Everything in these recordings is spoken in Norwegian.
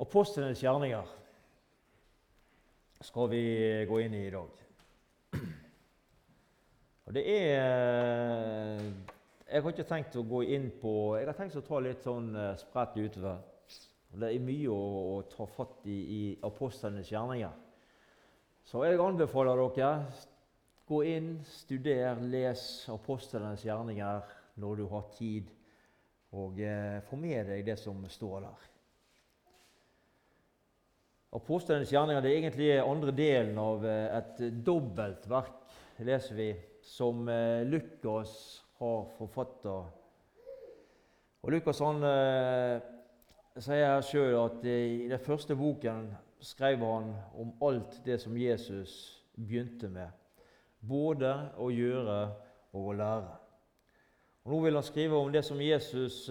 Apostlenes gjerninger skal vi gå inn i i dag. Og det er Jeg har ikke tenkt å gå inn på Jeg har tenkt å ta litt sånn eh, spredt utover. Det er mye å, å ta fatt i i apostlenes gjerninger. Så jeg anbefaler dere gå inn, studer, les apostlenes gjerninger når du har tid, og eh, få med deg det som står der. Apostlenes gjerninger det er egentlig andre delen av eh, et dobbelt verk, leser vi, som eh, Lukas har forfatta. Lukas han eh, sier sjøl at i den første boken skrev han om alt det som Jesus begynte med. Både å gjøre og å lære. Og Nå vil han skrive om det som Jesus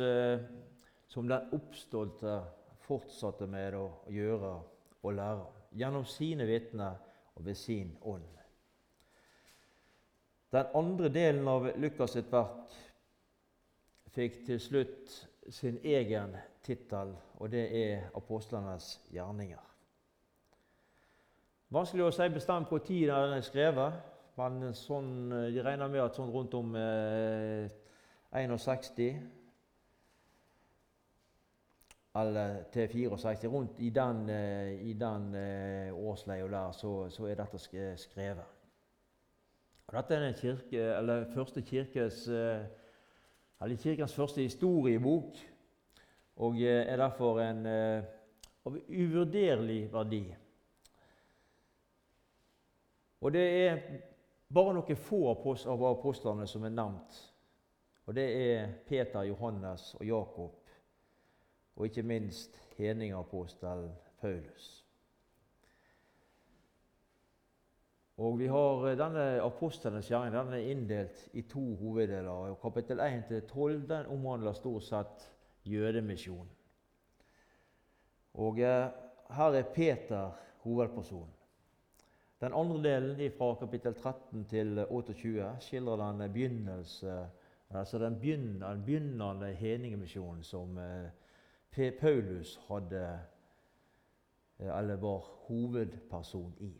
som den oppstolte fortsatte med å gjøre og lærer gjennom sine vitner og ved sin ånd. Den andre delen av Lukas sitt verk fikk til slutt sin egen tittel, og det er apostlenes gjerninger. Vanskelig å si bestemt når den er skrevet, men sånn, de regner med at sånn rundt om eh, 61 eller til 64. Rundt i den, eh, i den eh, årsleia der så, så, er dette skrevet. Og dette er kirke, første kirkes, eh, kirkens første historiebok og er derfor en av uvurderlig verdi. Og det er bare noen få av apostlene som er nevnt. Og det er Peter, Johannes og Jakob og ikke minst hedningapostelen Paulus. Og vi har eh, denne Apostlenes gjerning den er inndelt i to hoveddeler. og Kapittel 1-12 omhandler stort sett jødemisjonen. Og eh, Her er Peter hovedpersonen. Den andre delen, fra kapittel 13 til 28, skildrer den begynnelse, altså den begynnende hedningemisjonen som eh, Paulus hadde, eh, eller var hovedperson i.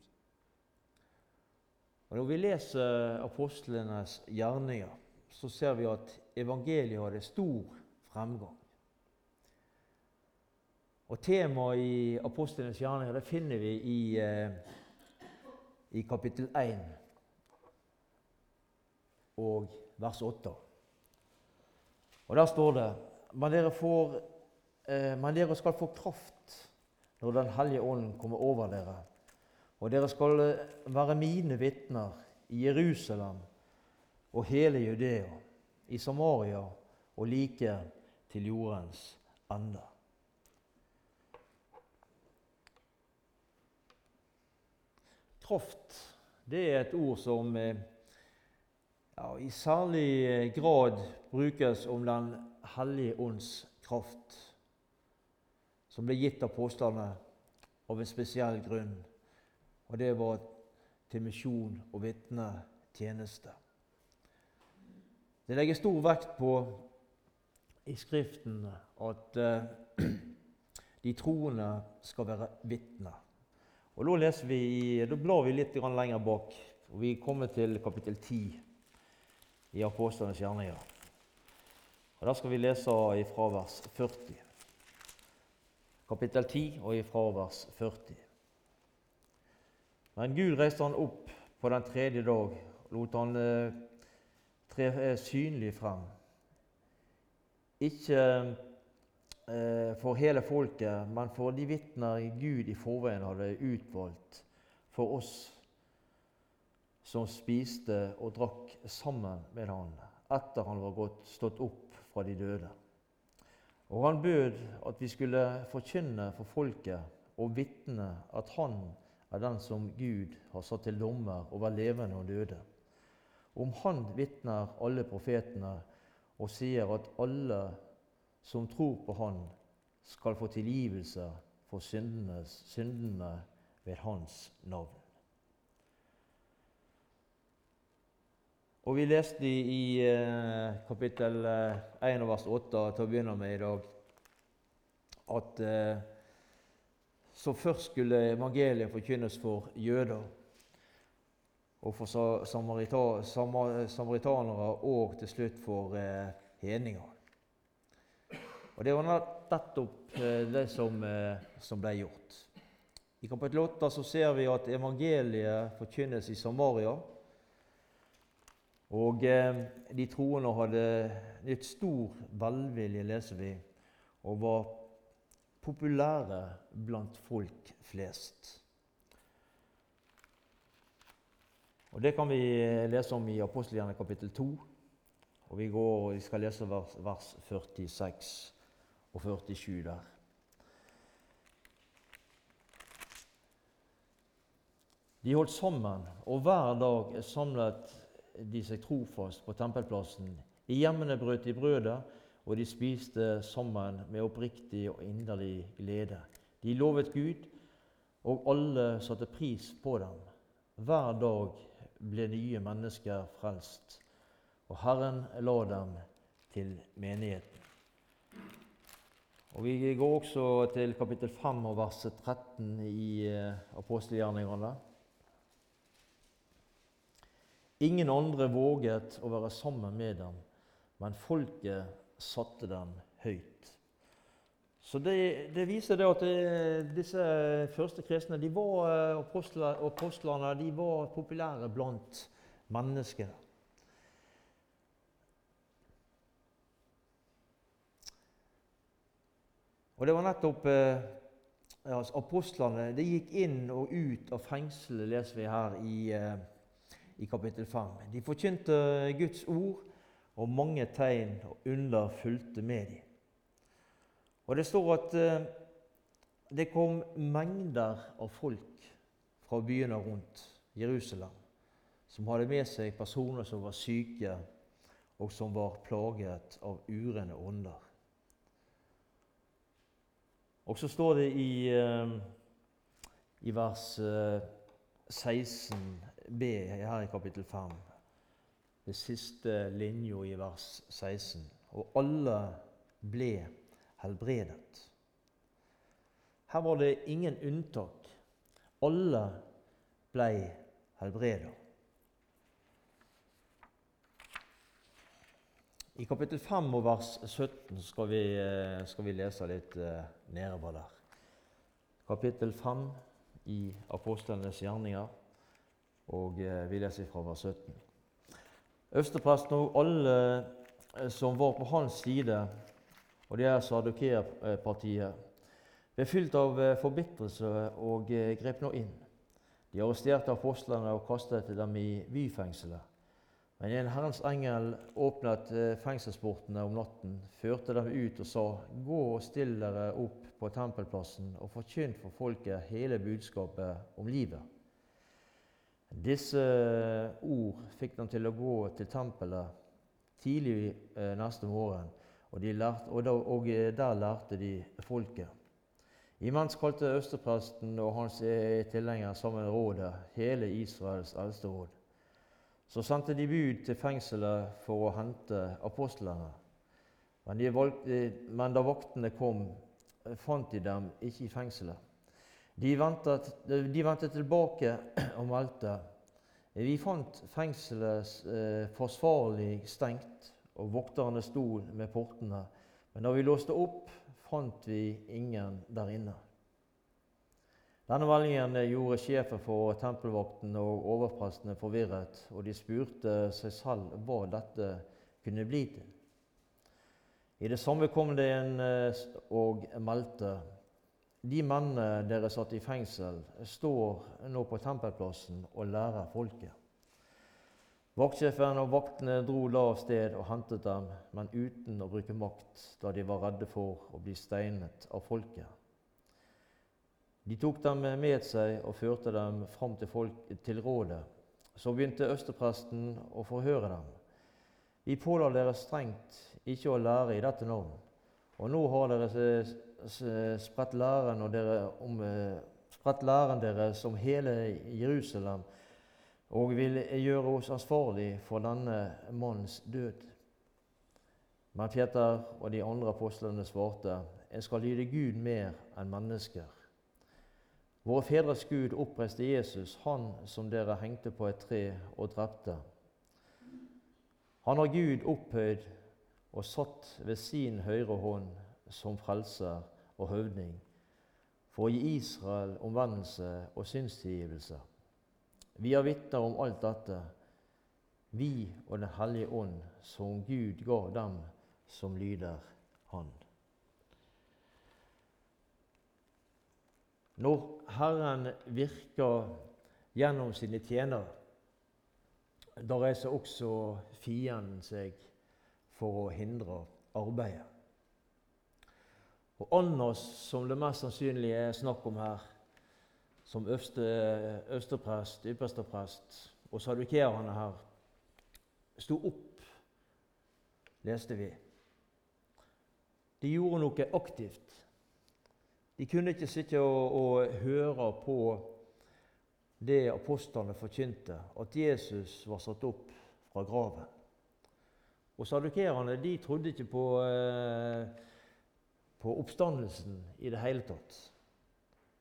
Og Når vi leser apostlenes gjerninger, så ser vi at evangeliet hadde stor fremgang. Og Temaet i apostlenes gjerninger det finner vi i, eh, i kapittel 1 og vers 8. Og Der står det Men dere får men dere skal få kraft når Den hellige ånd kommer over dere. Og dere skal eh, være mine vitner i Jerusalem og hele Judea, i Samaria og like til jordens ende. Kraft det er et ord som eh, ja, i særlig grad brukes om Den hellige ånds kraft som ble gitt av apostlene av en spesiell grunn, og det var til misjon og vitnetjeneste. Det legger stor vekt på i Skriften at uh, de troende skal være vitner. Og Da leser vi, da blar vi litt lenger bak, og vi kommer til kapittel 10 i Apostlenes gjerninger. Og Der skal vi lese fra vers 40 kapittel 10 og ifra vers 40. Men Gud reiste han opp på den tredje dag lot han eh, tre eh, synlig frem. Ikke eh, for hele folket, men for de vitner Gud i forveien hadde utvalgt for oss som spiste og drakk sammen med han etter han var gått, stått opp fra de døde. Og han bød at vi skulle forkynne for folket og vitne at han er den som Gud har satt til dommer over levende og døde. Om han vitner alle profetene og sier at alle som tror på han, skal få tilgivelse for syndene, syndene ved hans navn. Og Vi leste i eh, kapittel 1 eh, vers 8 til å begynne med i dag at eh, så først skulle evangeliet forkynnes for jøder og for samarita, samaritanere og til slutt for eh, hedninger. Og Det var nettopp det som, som, ble gjort. I kapittel 8 så ser vi at evangeliet forkynnes i Samaria. Og eh, de troende hadde nytt stor velvilje, leser vi, og var populære blant folk flest. Og Det kan vi lese om i apostelgjerne kapittel 2. Og vi, går, vi skal lese vers, vers 46 og 47 der. De holdt sammen, og hver dag samlet de seg trofast på tempelplassen. I hjemmene brøt de brødet, og de spiste sammen med oppriktig og inderlig glede. De lovet Gud, og alle satte pris på dem. Hver dag ble nye mennesker frelst, og Herren la dem til menigheten. Og Vi går også til kapittel 5 og verset 13 i eh, apostelgjerningene. Ingen andre våget å være sammen med dem, men folket satte dem høyt. Så Det, det viser det at det, disse første kristne de var, eh, apostlene de var populære blant mennesker. Og det var nettopp eh, Apostlene de gikk inn og ut av fengselet, leser vi her i, eh, i kapittel 5. De forkynte Guds ord, og mange tegn og under fulgte med dem. Og det står at eh, det kom mengder av folk fra byene rundt Jerusalem som hadde med seg personer som var syke, og som var plaget av urene ånder. Og så står det i, eh, i vers 16b eh, her i kapittel 5, det siste linja i vers 16, og alle ble helbredet. Her var det ingen unntak. Alle ble helbredet. I kapittel 5 og vers 17 skal vi, eh, skal vi lese litt eh, nedover der. Kapittel 5 i apostlenes gjerninger, og eh, vi leser fra vers 17. Østerpresten og alle som var på hans side, og det er Sadukeerpartiet, ble fylt av forbitrelse og grep nå inn. De arresterte apostlene og kastet dem i byfengselet. Men en Herrens engel åpnet eh, fengselsportene om natten, førte dem ut og sa:" Gå og still dere opp på tempelplassen og forkynn for folket hele budskapet om livet. Disse eh, ord fikk dem til å gå til tempelet tidlig eh, neste morgen, og, de lærte, og, da, og der lærte de folket. Imens kalte østerpresten og hans tilhengere sammen rådet, hele Israels eldste råd. Så sendte de bud til fengselet for å hente apostlene. Men, valgte, men da vaktene kom, fant de dem ikke i fengselet. De ventet tilbake og meldte vi fant fengselet eh, forsvarlig stengt, og vokterne sto med portene. Men da vi låste opp, fant vi ingen der inne. Denne meldingen gjorde sjefen for tempelvakten og overprestene forvirret, og de spurte seg selv hva dette kunne bli til. I det samme kom det en eh, og meldte de mennene dere satt i fengsel, står nå på tempelplassen og lærer folket. Vaktsjefen og vaktene dro da av sted og hentet dem, men uten å bruke makt, da de var redde for å bli steinet av folket. De tok dem med seg og førte dem fram til, folk, til rådet. Så begynte østerpresten å forhøre dem. Vi påla dere strengt ikke å lære i dette navn, og nå har dere spredt læren, dere om, eh, spredt læren deres om hele Jerusalem og vil gjøre oss ansvarlig for denne manns død. Men Peter og de andre apostlene svarte, en skal lyde Gud mer enn mennesker. Våre fedres Gud oppreiste Jesus, han som dere hengte på et tre og drepte. Han har Gud opphøyd og satt ved sin høyre hånd som frelser og høvding, for å gi Israel omvendelse og synstilgivelse. Vi har vitner om alt dette, vi og Den hellige ånd, som Gud ga dem som lyder Han. Når Herren virker gjennom sine tjenere, da reiser også fienden seg for å hindre arbeidet. Og Annas, som det mest sannsynlig er snakk om her, som øverste, øversteprest, yppersteprest, og sadukerene her, sto opp, leste vi. De gjorde noe aktivt. De kunne ikke sitte og, og høre på det apostlene forkynte, at Jesus var satt opp fra graven. Og Sadukerene de trodde ikke på, eh, på oppstandelsen i det hele tatt.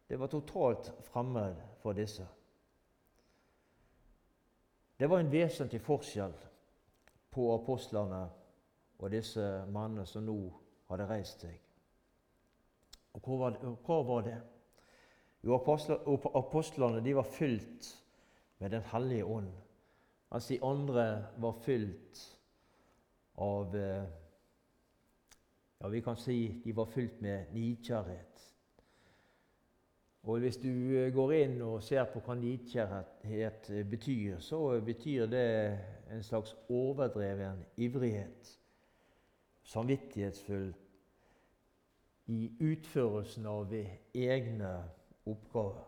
Det var totalt fremmed for disse. Det var en vesentlig forskjell på apostlene og disse mannene som nå hadde reist seg. Og hva var det? Hva var det? Jo, apostlene de var fylt med Den hellige ånd. Mens de andre var fylt av eh, Ja, vi kan si de var fylt med nidkjærhet. Og hvis du eh, går inn og ser på hva nidkjærhet betyr, så betyr det en slags overdreven ivrighet. Samvittighetsfull i utførelsen av egne oppgaver.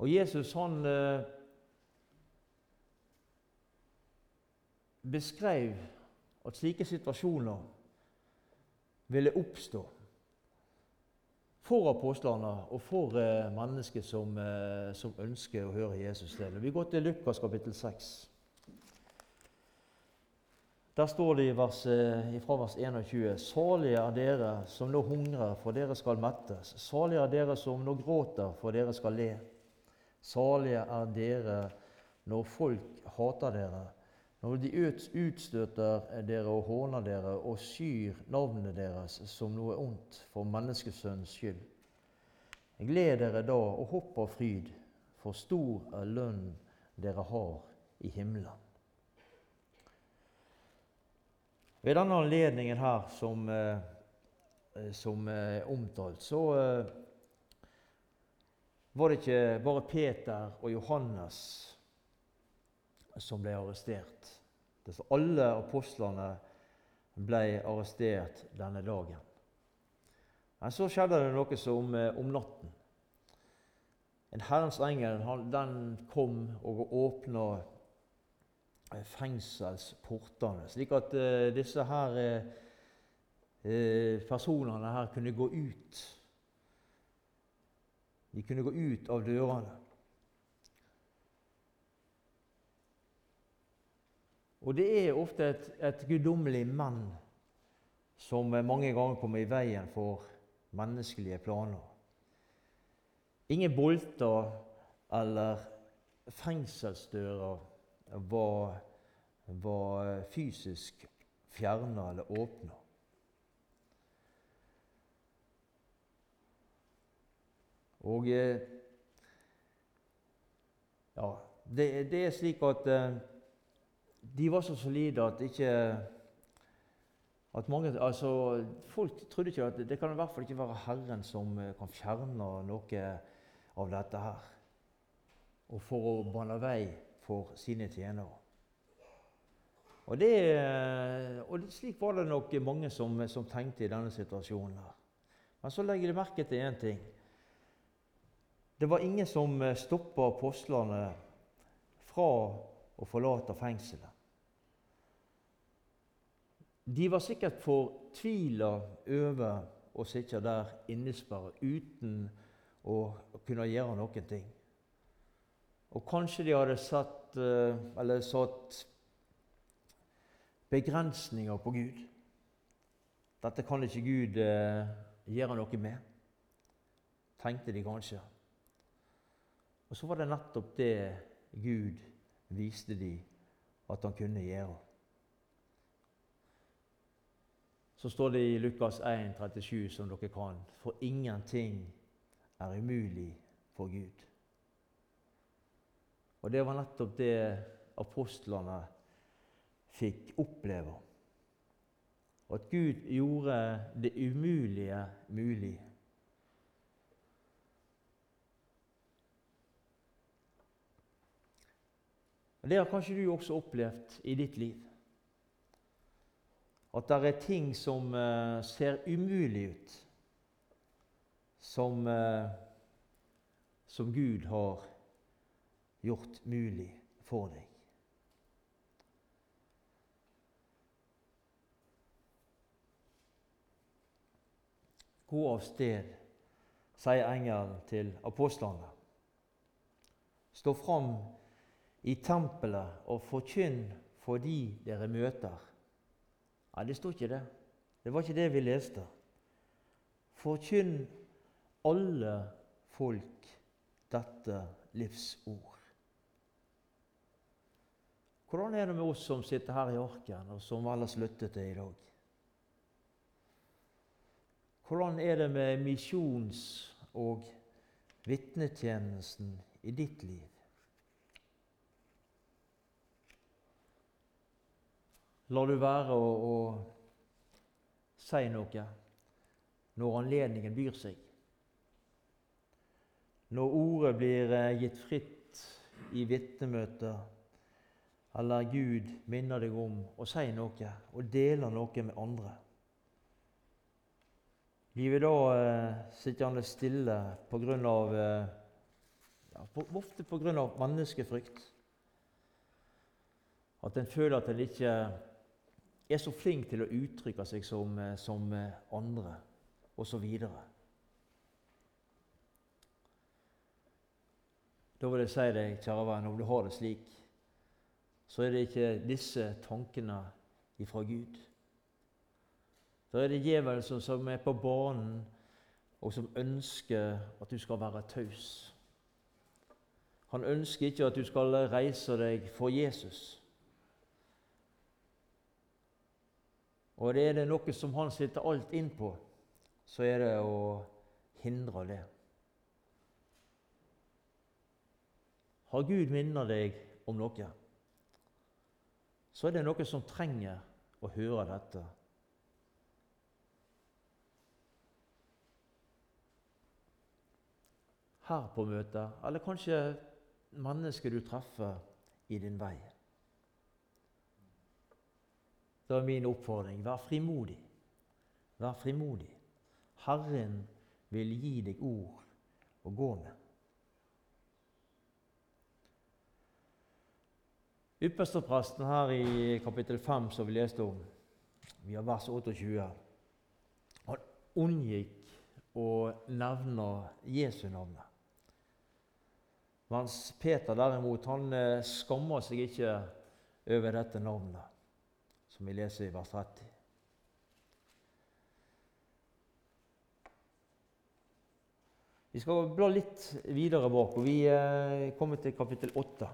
Og Jesus han eh, beskrev at slike situasjoner ville oppstå for apostlene og for eh, mennesker som, eh, som, ønsker å høre Jesus til. Vi går til Lukas kapittel 6. Der står det i vers, eh, fra vers 21.: Salige er dere som nå hungrer, for dere skal mettes. Salige er dere som nå gråter, for dere skal le. Salige er dere når folk hater dere, når de utstøter dere og håner dere og skyr navnet deres som noe ondt for menneskesønns skyld. Gled dere da og hopp av fryd, for stor er lønnen dere har i himmelen. Ved denne anledningen her som, eh, som er omtalt, så eh, var det ikke bare Peter og Johannes som ble arrestert. Så alle apostlene ble arrestert denne dagen. Men så skjedde det noe som eh, om natten. En Herrens engel den kom og åpna fengselsportene, slik at uh, disse her personene her kunne gå ut. De kunne gå ut av dørene. Og det er ofte et, et guddommelig menn som mange ganger kommer i veien for menneskelige planer. Ingen bolter eller fengselsdører var, var fysisk fjerna eller åpna. Og eh, ja, det, det, er slik at eh, de var så solide at ikke at mange, altså, Folk trodde ikke at det kan i hvert fall ikke være Herren som eh, kan fjerne noe av dette her. Og for å bane vei for sine tjenere. Og, det, og Slik var det nok mange som, som, tenkte i denne situasjonen. her. Men så legger de merke til én ting. Det var ingen som stoppa apostlene fra å forlate fengselet. De var sikkert fortvila over å sitte der innesperra uten å kunne gjøre noen ting. Og kanskje de hadde satt, eh, satt begrensninger på Gud. Dette kan ikke Gud eh, gjøre noe med. tenkte de kanskje. Og så var det nettopp det Gud viste dem at han kunne gjøre. Så står det i Lukas 1, 37, som dere kan, for ingenting er umulig for Gud. Og det var nettopp det apostlene fikk oppleve. At Gud gjorde det umulige mulig. Og Det har kanskje du også opplevd i ditt liv. At det er ting som uh, ser umulig ut, som, uh, som Gud har gjort mulig for deg. Gå av sted, sier engelen til apostlene. Stå fram i tempelet og forkynn for de dere møter. Nei, det sto ikke det. Det var ikke det vi leste. Forkynn alle folk dette livsord. Hvordan er det med oss som sitter her i Arken, og som ellers lyttet til i dag? Hvordan er det med misjons- og vitnetjenesten i ditt liv? Lar du være å, å si noe når anledningen byr seg? Når ordet blir eh, gitt fritt i vitnemøter, eller Gud minner deg om å si noe og dele noe med andre? Blir vi da eh, sittende stille på grunn av eh, ja, på, Ofte pga. menneskefrykt. At en føler at en ikke er så flink til å uttrykke seg som, eh, som eh, andre, osv. Da vil jeg si deg, kjære venn, om du har det slik, så er det ikke disse tankene ifra Gud. Da er det djevelen som er på banen, og som ønsker at du skal være taus. Han ønsker ikke at du skal reise deg for Jesus. Og det er det noe som han sitter alt inn på, så er det å hindre det. Har Gud minnet deg om noe, så er det noe som trenger å høre dette. Her på møtet, eller kanskje mennesket du treffer i din vei. Det er min oppfordring. Vær frimodig. Vær frimodig. Herren vil gi deg ord å gå med. Ypperstepresten her i kapittel 5 som vi leste om, vi har vers 28, han unngikk å nevne Jesu navnet. Mens Peter derimot, han eh, skammer seg ikke over dette navnet, som vi leser i vers 30. Vi skal bla litt videre bak, og vi eh, kommer til kapittel 8.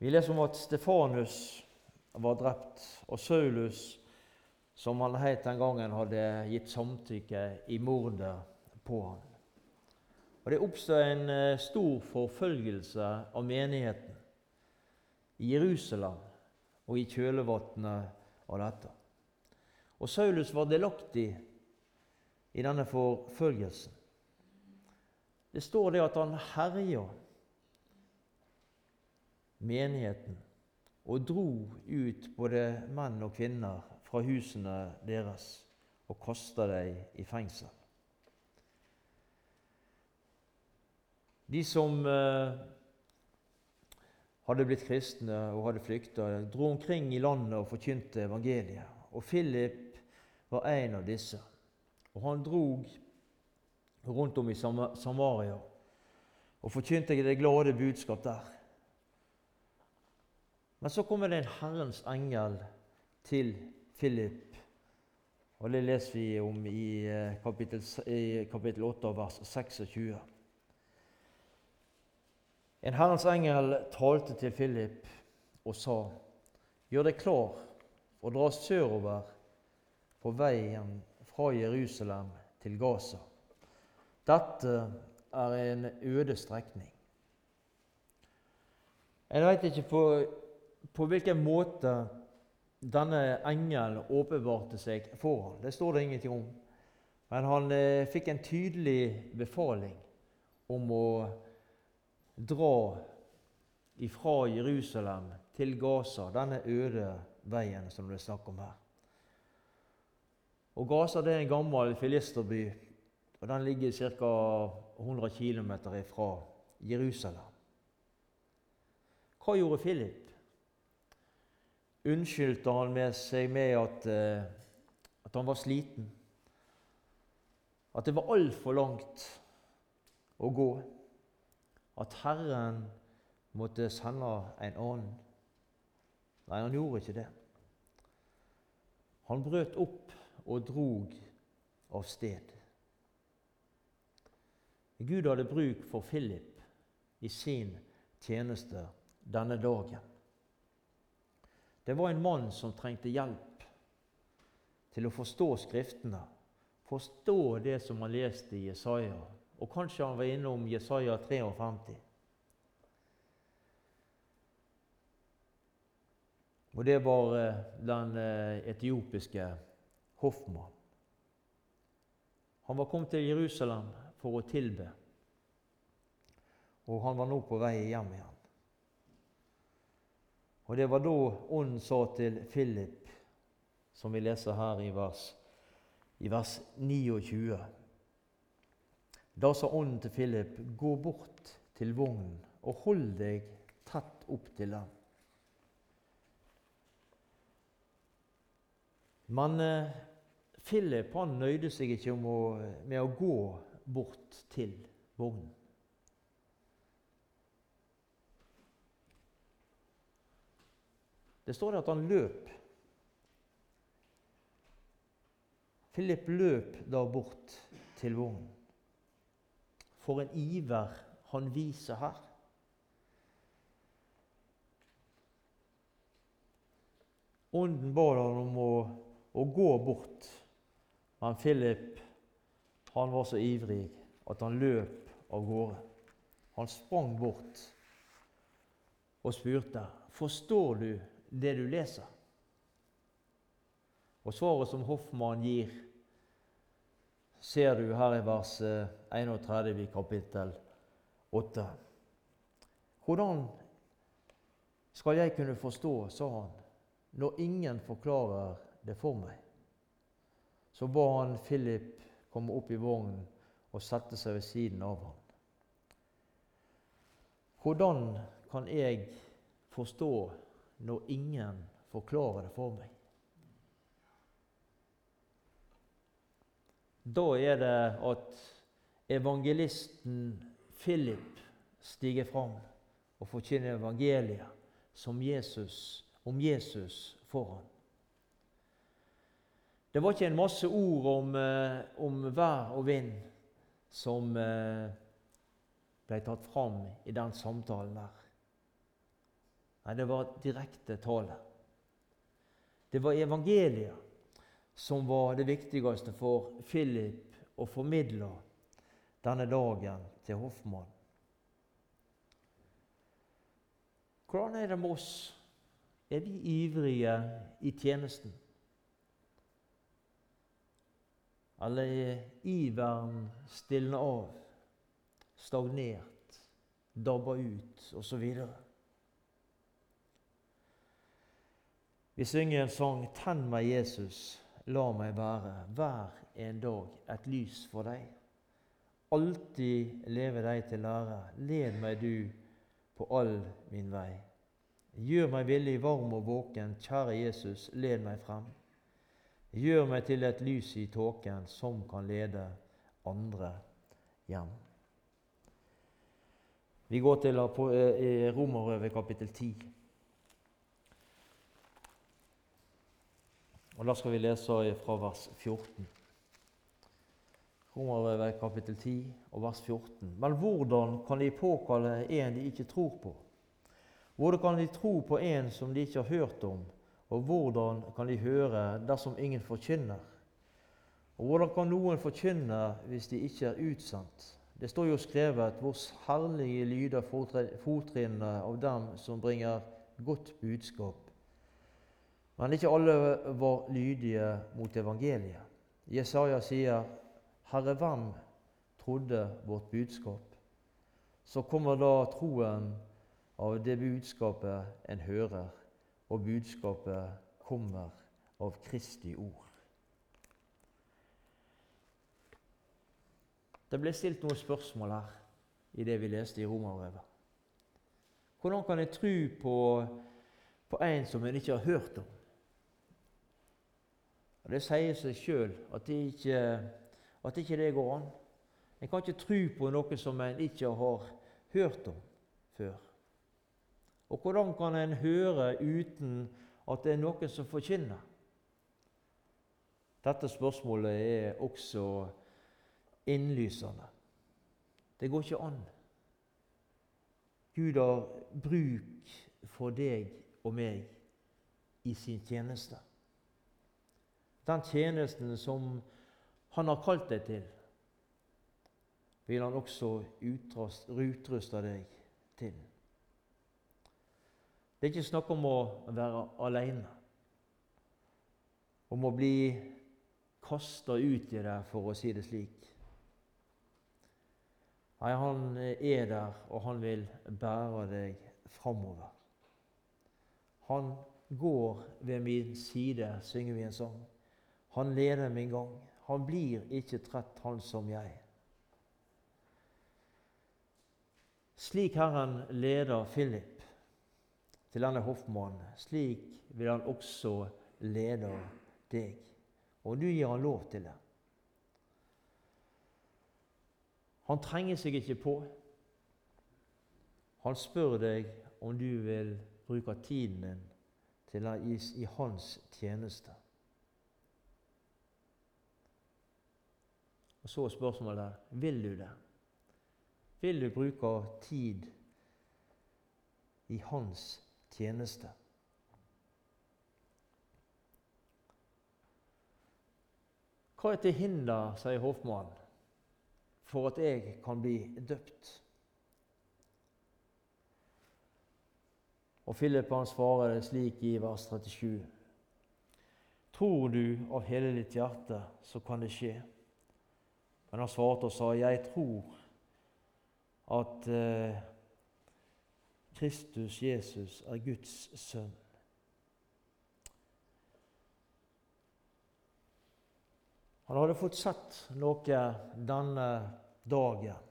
Vi leser om at Stefanus var drept, og Saulus, som han het den gangen, hadde gitt samtykke i mordet på ham. Og Det oppstod en eh, stor forfølgelse av menigheten i Jerusalem og i kjølvannet av dette. Og Saulus var delaktig i denne forfølgelsen. Det står det at han herja menigheten og dro ut både menn og kvinner fra husene deres og kasta dem i fengsel. De som eh, hadde blitt kristne og hadde flykta, dro omkring i landet og forkynte evangeliet. Og Philip var en av disse. Og han drog rundt om i Samaria og forkynte det glade budskap der. Men så kommer det en Herrens engel til Philip Og Det leser vi om i eh, kapittel, i kapittel 8, vers 26. En Herrens engel talte til Philip og sa:" Gjør deg klar og dra sørover på veien fra Jerusalem til Gaza. Dette er en øde strekning. Jeg vet ikke på, på hvilken måte denne engelen åpenbarte seg for ham. Det står det ingenting om. Men han eh, fikk en tydelig befaling om å dra ifra Jerusalem til Gaza, denne øde veien som det er snakk om her. Og Gaza det er en gammel filisterby, og den ligger ca. 100 km fra Jerusalem. Hva gjorde Philip? Unnskyldte han med seg med at, eh, at han var sliten? At det var altfor langt å gå? At Herren måtte sende en annen? Nei, han gjorde ikke det. Han brøt opp og drog av sted. Gud hadde bruk for Philip i sin tjeneste denne dagen. Det var en mann som trengte hjelp til å forstå Skriftene, forstå det som han leste i Jesaja, og kanskje han var innom Jesaja 53. Og det var eh, den eh, etiopiske hoffmann. Han var kommet til Jerusalem for å tilbe, og han var nå på vei hjem igjen. Og Det var da Ånden sa til Philip, som vi leser her i vers, i vers 29 Da sa Ånden til Philip, gå bort til vognen og hold deg tett opp til den. Men eh, Philip han nøyde seg ikke å, med å gå bort til vognen. Det står det at han løp. Philip løp da bort til vognen. For en iver han viser her. Ånden ba han om å, å, gå bort, men Philip han var så ivrig at han løp av gårde. Han sprang bort og spurte, 'Forstår du det du leser. Og svaret som Hoffmann gir, ser du her i vers 31 eh, i kapittel 8. Hvordan skal jeg kunne forstå, sa han, når ingen forklarer det for meg? Så ba han Philip komme opp i vognen og sette seg ved siden av ham. Hvordan kan jeg forstå når ingen forklarer det for meg. Da er det at evangelisten Philip stiger fram og forkynner evangeliet Jesus, om Jesus for ham. Det var ikke en masse ord om, eh, om vær og vind som eh, ble tatt fram i den samtalen der. Nei, det var direkte tale. Det var evangeliet som var det viktigste for Philip å formidle denne dagen til Hoffmann. Hvordan er det med oss? Er vi ivrige i tjenesten? Eller er iveren stilnet av, stagnert, dabba ut osv.? Vi synger en sang 'Tenn meg, Jesus, la meg være hver en dag et lys for deg'. Alltid leve deg til lære. Led meg du på all min vei. Gjør meg villig, varm og våken, kjære Jesus, led meg frem. Gjør meg til et lys i tåken som kan lede andre hjem. Vi går til eh, Romerøvet kapittel 10. Og Da skal vi lese fra vers 14. Romerbrevet kapittel 10 og vers 14. Men hvordan kan de påkalle en de ikke tror på? Hvordan kan de tro på en som de ikke har hørt om? Og hvordan kan de høre dersom ingen forkynner? Og hvordan kan noen forkynne hvis de ikke er utsendt? Det står jo skrevet hvor herlige lyder fottrinnene av dem som bringer godt budskap. Men ikke alle var lydige mot evangeliet. Jesaja sier, 'Herre, hvem trodde vårt budskap?' Så kommer da troen av det budskapet en hører, og budskapet kommer av Kristi ord. Det ble stilt noen spørsmål her i det vi leste i Romerbrevet. Hvordan kan jeg tro på, på en som en ikke har hørt om? Og Det sier seg sjøl at, det ikke, at ikke det går an. En kan ikke tro på noe som en ikke har hørt om før. Og hvordan kan en høre uten at det er noen som forkynner? Dette spørsmålet er også innlysende. Det går ikke an. Gud har bruk for deg og meg i sin tjeneste. Den tjenesten som han har kalt deg til, vil han også utruste deg til. Det er ikke snakk om å være alene, om å bli kasta ut i det, for å si det slik. Nei, han er der, og han vil bære deg framover. Han går ved min side, synger vi en sang. Han leder min gang. Han blir ikke trett, han som jeg. Slik Herren leder Philip til denne hoffmannen. Slik vil han også lede deg. Og du gir han lov til det. Han trenger seg ikke på. Han spør deg om du vil bruke tiden din til å gis i hans tjeneste. Og Så er spørsmålet vil du det. Vil du bruke tid i hans tjeneste? Hva er til hinder, sier hoffmannen, for at jeg kan bli døpt? Og Philip han svarer det slik i vers 37. Tror du av hele ditt hjerte, så kan det skje. Men han svarte og sa, jeg tror at eh, Kristus Jesus er Guds sønn. Han hadde fått sett noe denne dagen.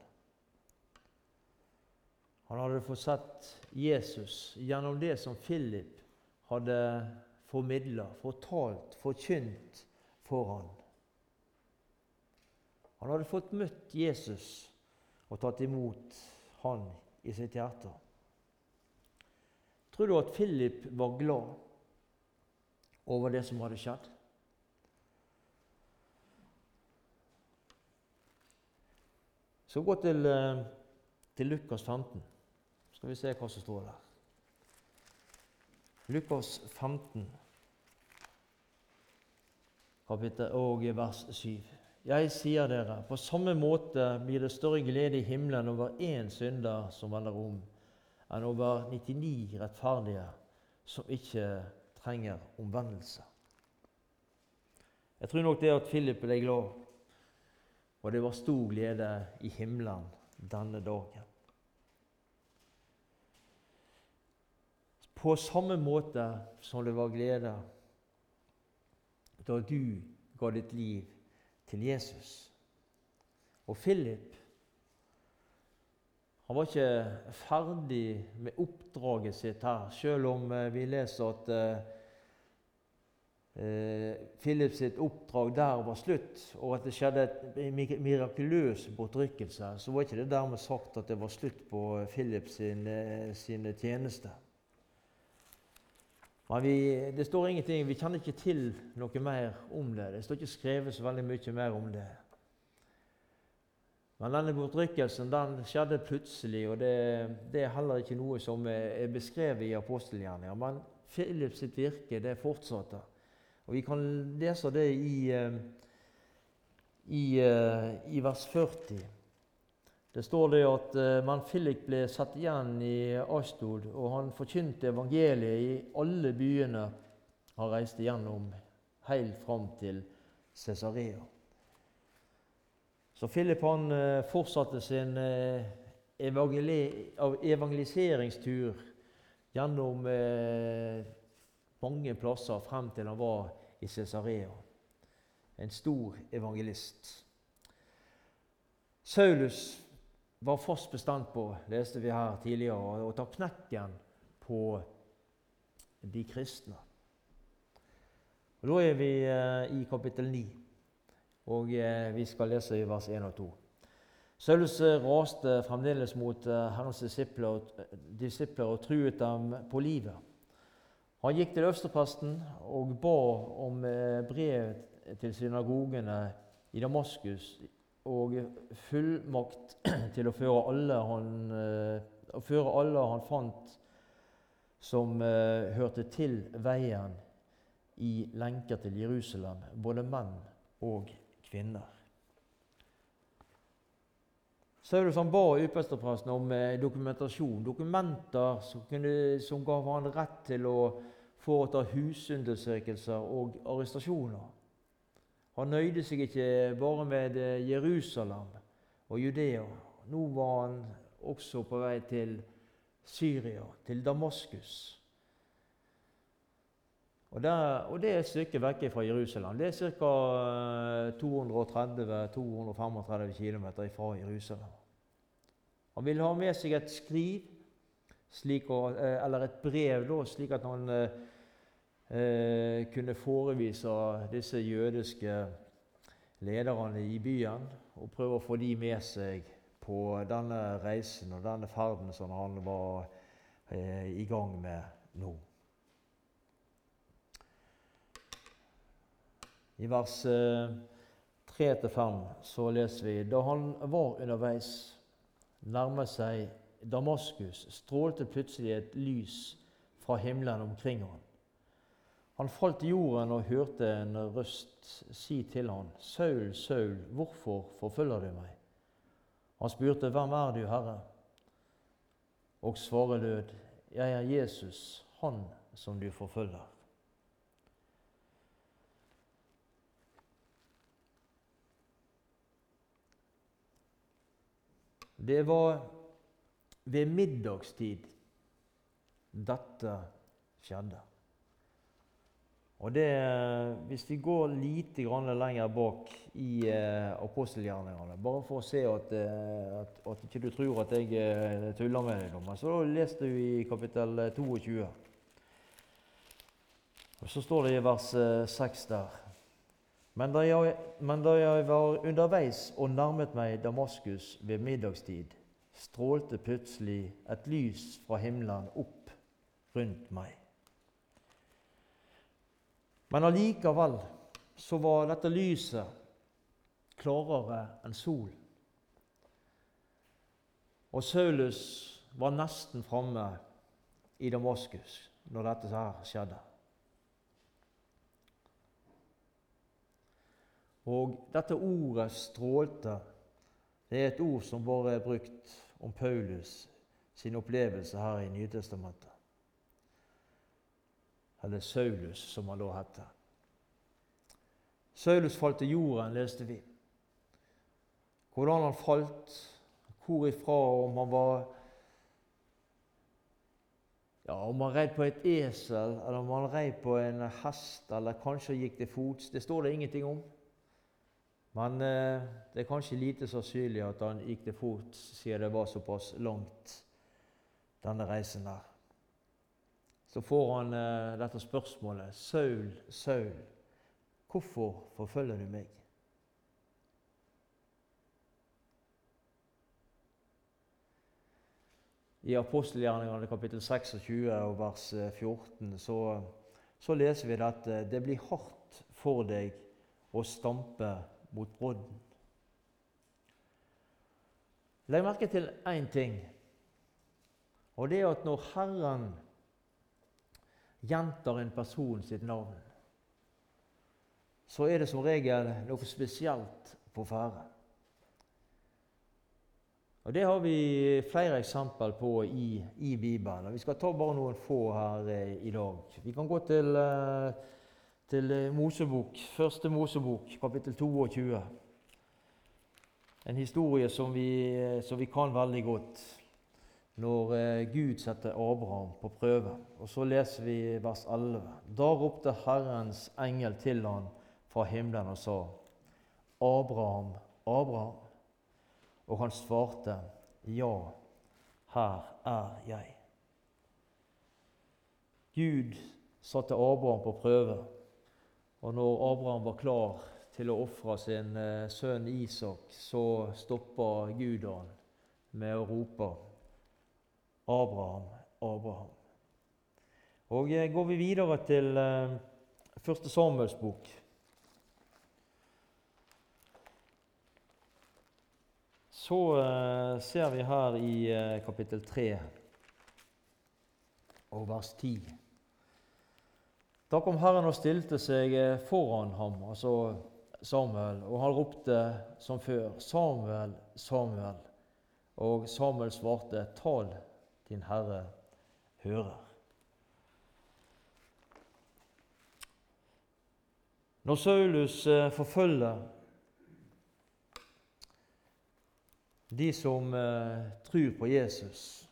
Han hadde fått sett Jesus gjennom det som Philip hadde formidla, fortalt, forkynt for han. Han hadde fått møtt Jesus og tatt imot han i sitt hjerte. Tror du at Philip var glad over det som hadde skjedd? Så gå til, eh, til Lukas 15. Så skal vi se hva som står der. Lukas 15, kapittel og vers 7. Jeg sier dere, på samme måte blir det større glede i himmelen over én synder som vender om, enn over 99 rettferdige som ikke trenger omvendelse. Jeg tror nok det at Philip ble glad, og det var stor glede i himmelen denne dagen. På samme måte som det var glede da du ga ditt liv til Jesus. Og Philip han var ikke ferdig med oppdraget sitt her, selv om eh, vi leser at eh, Philip sitt oppdrag der var slutt, og at det skjedde en mirakuløs bortrykkelse, så var ikke det dermed sagt at det var slutt på Philip sin, sin sine tjenester. Men vi, det står ingenting, vi kjenner ikke til noe mer om det. Det står ikke skrevet så veldig mye mer om det. Men denne bortrykkelsen den skjedde plutselig, og det, det, er heller ikke noe som er beskrevet i apostelgjerninga. Men Philips sitt virke det fortsatte. Og Vi kan lese det i, eh, i, eh, i vers 40. Det står det at uh, men Philip ble satt igjen i Astod, og han forkynte evangeliet i alle byene han reiste gjennom, helt fram til Cesarea. Så Philip han uh, fortsatte sin uh, evangeliseringstur gjennom mange plasser frem til han var i Cesarea. En stor evangelist. Saulus var fast bestandt på, leste vi her tidligere, å ta knekken på de kristne. Og Da er vi eh, i kapittel 9, og eh, vi skal lese i vers 1 og 2. Saulus eh, raste fremdeles mot Herrens disipler, disipler og truet dem på livet. Han gikk til øverstepresten og ba om brev til synagogene i Damaskus og fullmakt til å føre alle han, uh, føre alle han fant som uh, hørte til veien, i lenker til Jerusalem, både menn og kvinner. Saulus han ba ypperstepresten om uh, dokumentasjon, dokumenter som, kunne, som gav han rett til å foreta husundersøkelser og arrestasjoner. Han nøyde seg ikke bare med eh, Jerusalem og Judea. Nå var han også på vei til Syria, til Damaskus. Og, der, og Det er et stykke vekk fra Jerusalem. Det er ca. 230-235 km fra Jerusalem. Han ville ha med seg et skriv, slik, eh, eller et brev, da, slik at han eh, eh, kunne forevise disse jødiske lederne i byen og prøve å få de med seg på denne reisen og denne ferden som han var eh, i gang med nå. I vers eh, 3-5 så leser vi da han var underveis, nærmet seg Damaskus, strålte plutselig et lys fra himmelen omkring ham. Han falt til jorden og hørte en røst si til han, 'Saul, Saul, hvorfor forfølger du meg?' Han spurte, 'Hvem er du, Herre?' Og svaret lød, 'Jeg er Jesus, han som du forfølger.' Det var ved middagstid dette skjedde. Og det, Hvis vi går lite grann lenger bak i eh, apostelgjerningene, bare for å se at, eh, at, at ikke du tror at jeg eh, tuller med deg, men så leste du i kapittel 22. Og Så står det i vers 6 eh, der men da, jeg, men da jeg var underveis og nærmet meg Damaskus ved middagstid, strålte plutselig et lys fra himmelen opp rundt meg. Men allikevel så var dette lyset klarere enn solen. Og Saulus var nesten framme i Damaskus når dette her skjedde. Og dette ordet 'strålte' det er et ord som bare er brukt om Paulus sin opplevelse her i Nytestamentet eller Saulus, som han da het. Saulus falt til jorden, leste vi. Hvordan han falt, hvor ifra, om han var ja, Om han rei på et esel, eller om han rei på en hest, eller kanskje gikk til fots, det står det ingenting om. Men eh, det er kanskje lite sannsynlig at han gikk til fots, siden det var såpass langt, denne reisen der så får han eh, dette spørsmålet. Saul, Saul, hvorfor forfølger du meg? i apostelgjerningene kapittel 26 og vers 14 eh, så, så leser vi at det blir hardt for deg å stampe mot brodden. Legg merke til én ting, og det er at når Herren gjentar en person sitt navn, så er det som regel noe spesielt på ferde. Og Det har vi flere eksempler på i, i, Bibelen. Vi skal ta bare noen få her eh, i dag. Vi kan gå til, eh, til Mosebok, første Mosebok, kapittel 22. En historie som vi, som vi kan veldig godt når eh, Gud setter Abraham på prøve. Og Så leser vi vers 11. Da ropte Herrens engel til han fra himmelen og sa:" Abraham, Abraham. Og han svarte, 'Ja, her er jeg'. Gud satte Abraham på prøve, og når Abraham var klar til å ofre sin eh, sønn Isak, så stoppa Gud han med å rope 'Abraham, Abraham'. Og eh, Går vi videre til eh, første Samuels bok, Så uh, ser vi her i kapittel 3 og vers 10. Da kom Herren og stilte seg foran ham, altså Samuel, og han ropte som før, 'Samuel, Samuel.' Og Samuel svarte, 'Tal, din Herre hører'. Når Saulus forfølger de som eh, tror på Jesus.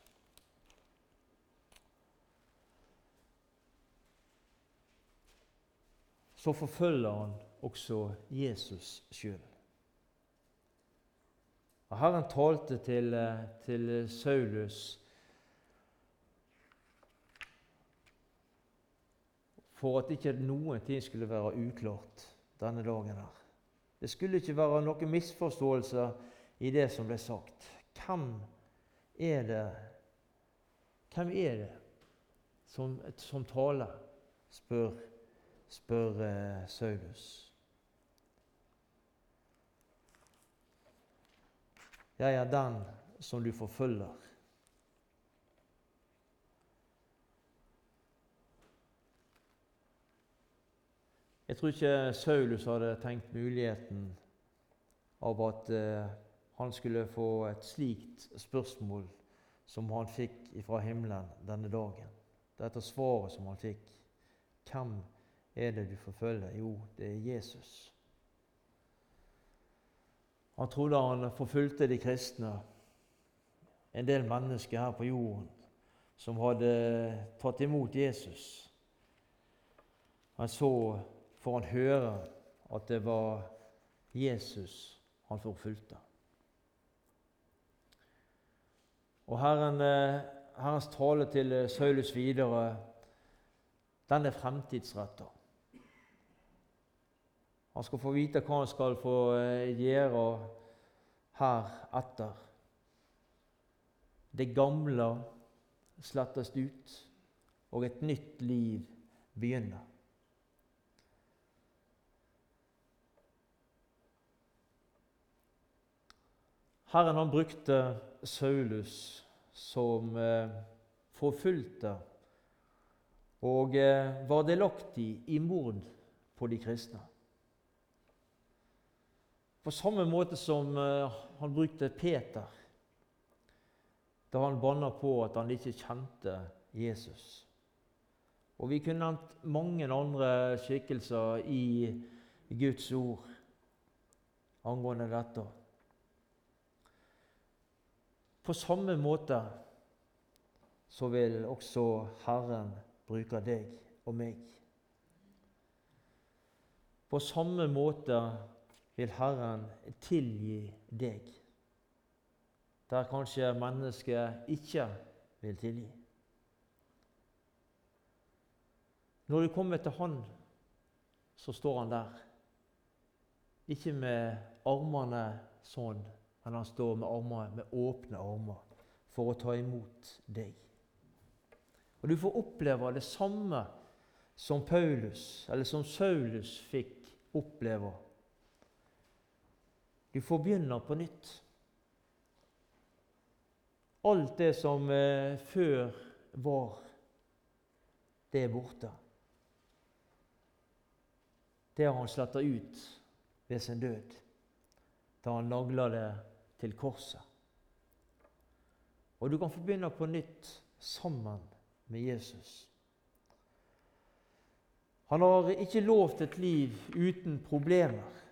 Så forfølger han også Jesus sjøl. Herren talte til, eh, til Saulus for at ikke noen ting skulle være uklart denne dagen. her. Det skulle ikke være noen misforståelser i det som ble sagt. Hvem er det, hvem er det som, som taler? spør, spør uh, Saulus. Jeg er den som du forfølger. Jeg tror ikke Saulus hadde tenkt muligheten av at uh, han skulle få et slikt spørsmål som han fikk fra himmelen denne dagen. Dette svaret som han fikk. Hvem er det du forfølger? Jo, det er Jesus. Han trodde han forfulgte de kristne, en del mennesker her på jorden, som hadde tatt imot Jesus. Han så får han høre at det var Jesus han forfulgte. Og Herren, eh, Herrens tale til eh, Saulus videre, den er fremtidsretta. Han skal få vite hva han skal få eh, gjøre her etter. Det gamle slettes ut, og et nytt liv begynner. Herren han brukte Saulus som eh, forfulgte og eh, var delaktig i mord på de kristne. På samme måte som eh, han brukte Peter da han banna på at han ikke kjente Jesus. Og Vi kunne nevnt mange andre skikkelser i Guds ord angående dette. På samme måte så vil også Herren bruke deg og meg. På samme måte vil Herren tilgi deg, der kanskje mennesket ikke vil tilgi. Når du kommer til Han, så står Han der. Ikke med armene sånn men han står med, armer, med åpne armer for å ta imot deg. Og du får oppleve det samme som Paulus, eller som Saulus fikk oppleve. Du får begynne på nytt. Alt det som eh, før var, det er borte. Det har han sletta ut ved sin død, da han nagla det til korset. Og du kan få begynne på nytt sammen med Jesus. Han har ikke lovt et liv uten problemer,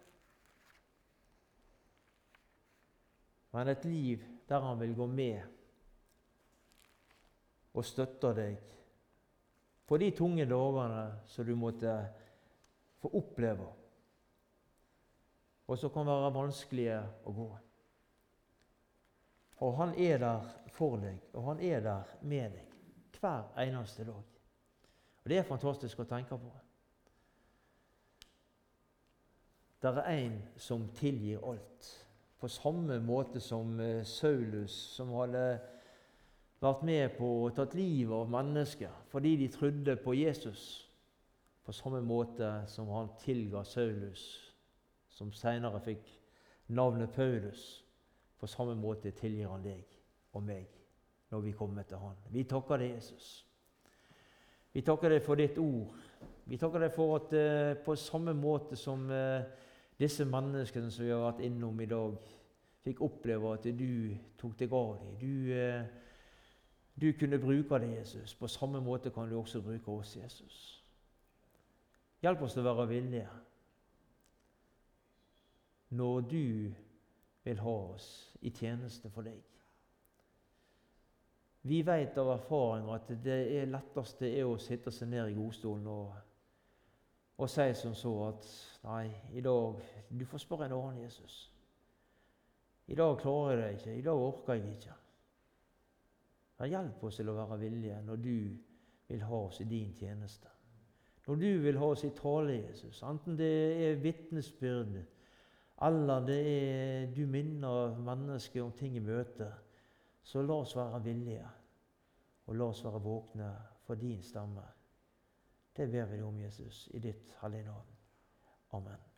men et liv der han vil gå med og støtte deg på de tunge dagene som du måtte få oppleve, og som kan være vanskelige å gå. Og han er der for deg, og han er der med deg hver eneste dag. Og Det er fantastisk å tenke på. Det er en som tilgir alt. På samme måte som eh, Saulus, som hadde vært med på å tatt livet av mennesker fordi de trodde på Jesus. På samme måte som han tilga Saulus, som senere fikk navnet Paulus. På samme måte tilgir han deg og meg når vi kommer til Han. Vi takker deg, Jesus. Vi takker deg for ditt ord. Vi takker deg for at eh, på samme måte som eh, disse menneskene som vi har vært innom i dag, fikk oppleve at du tok deg av dem. Du, eh, du kunne bruke det, Jesus. På samme måte kan du også bruke oss, Jesus. Hjelp oss til å være villige når du vil ha oss i tjeneste for deg. Vi vet av erfaring at det er letteste er å sitte seg ned i godstolen og, og si som så at Nei, i dag Du får spørre en annen Jesus. I dag klarer jeg det ikke. I dag orker jeg ikke. Men hjelp oss til å være villige når du vil ha oss i din tjeneste. Når du vil ha oss i tale, Jesus, enten det er vitnesbyrd, eller det er du minner mennesket om ting i møte, så la oss være villige, og la oss være våkne for din stemme. Det ber vi om, Jesus, i ditt hellige navn. Amen.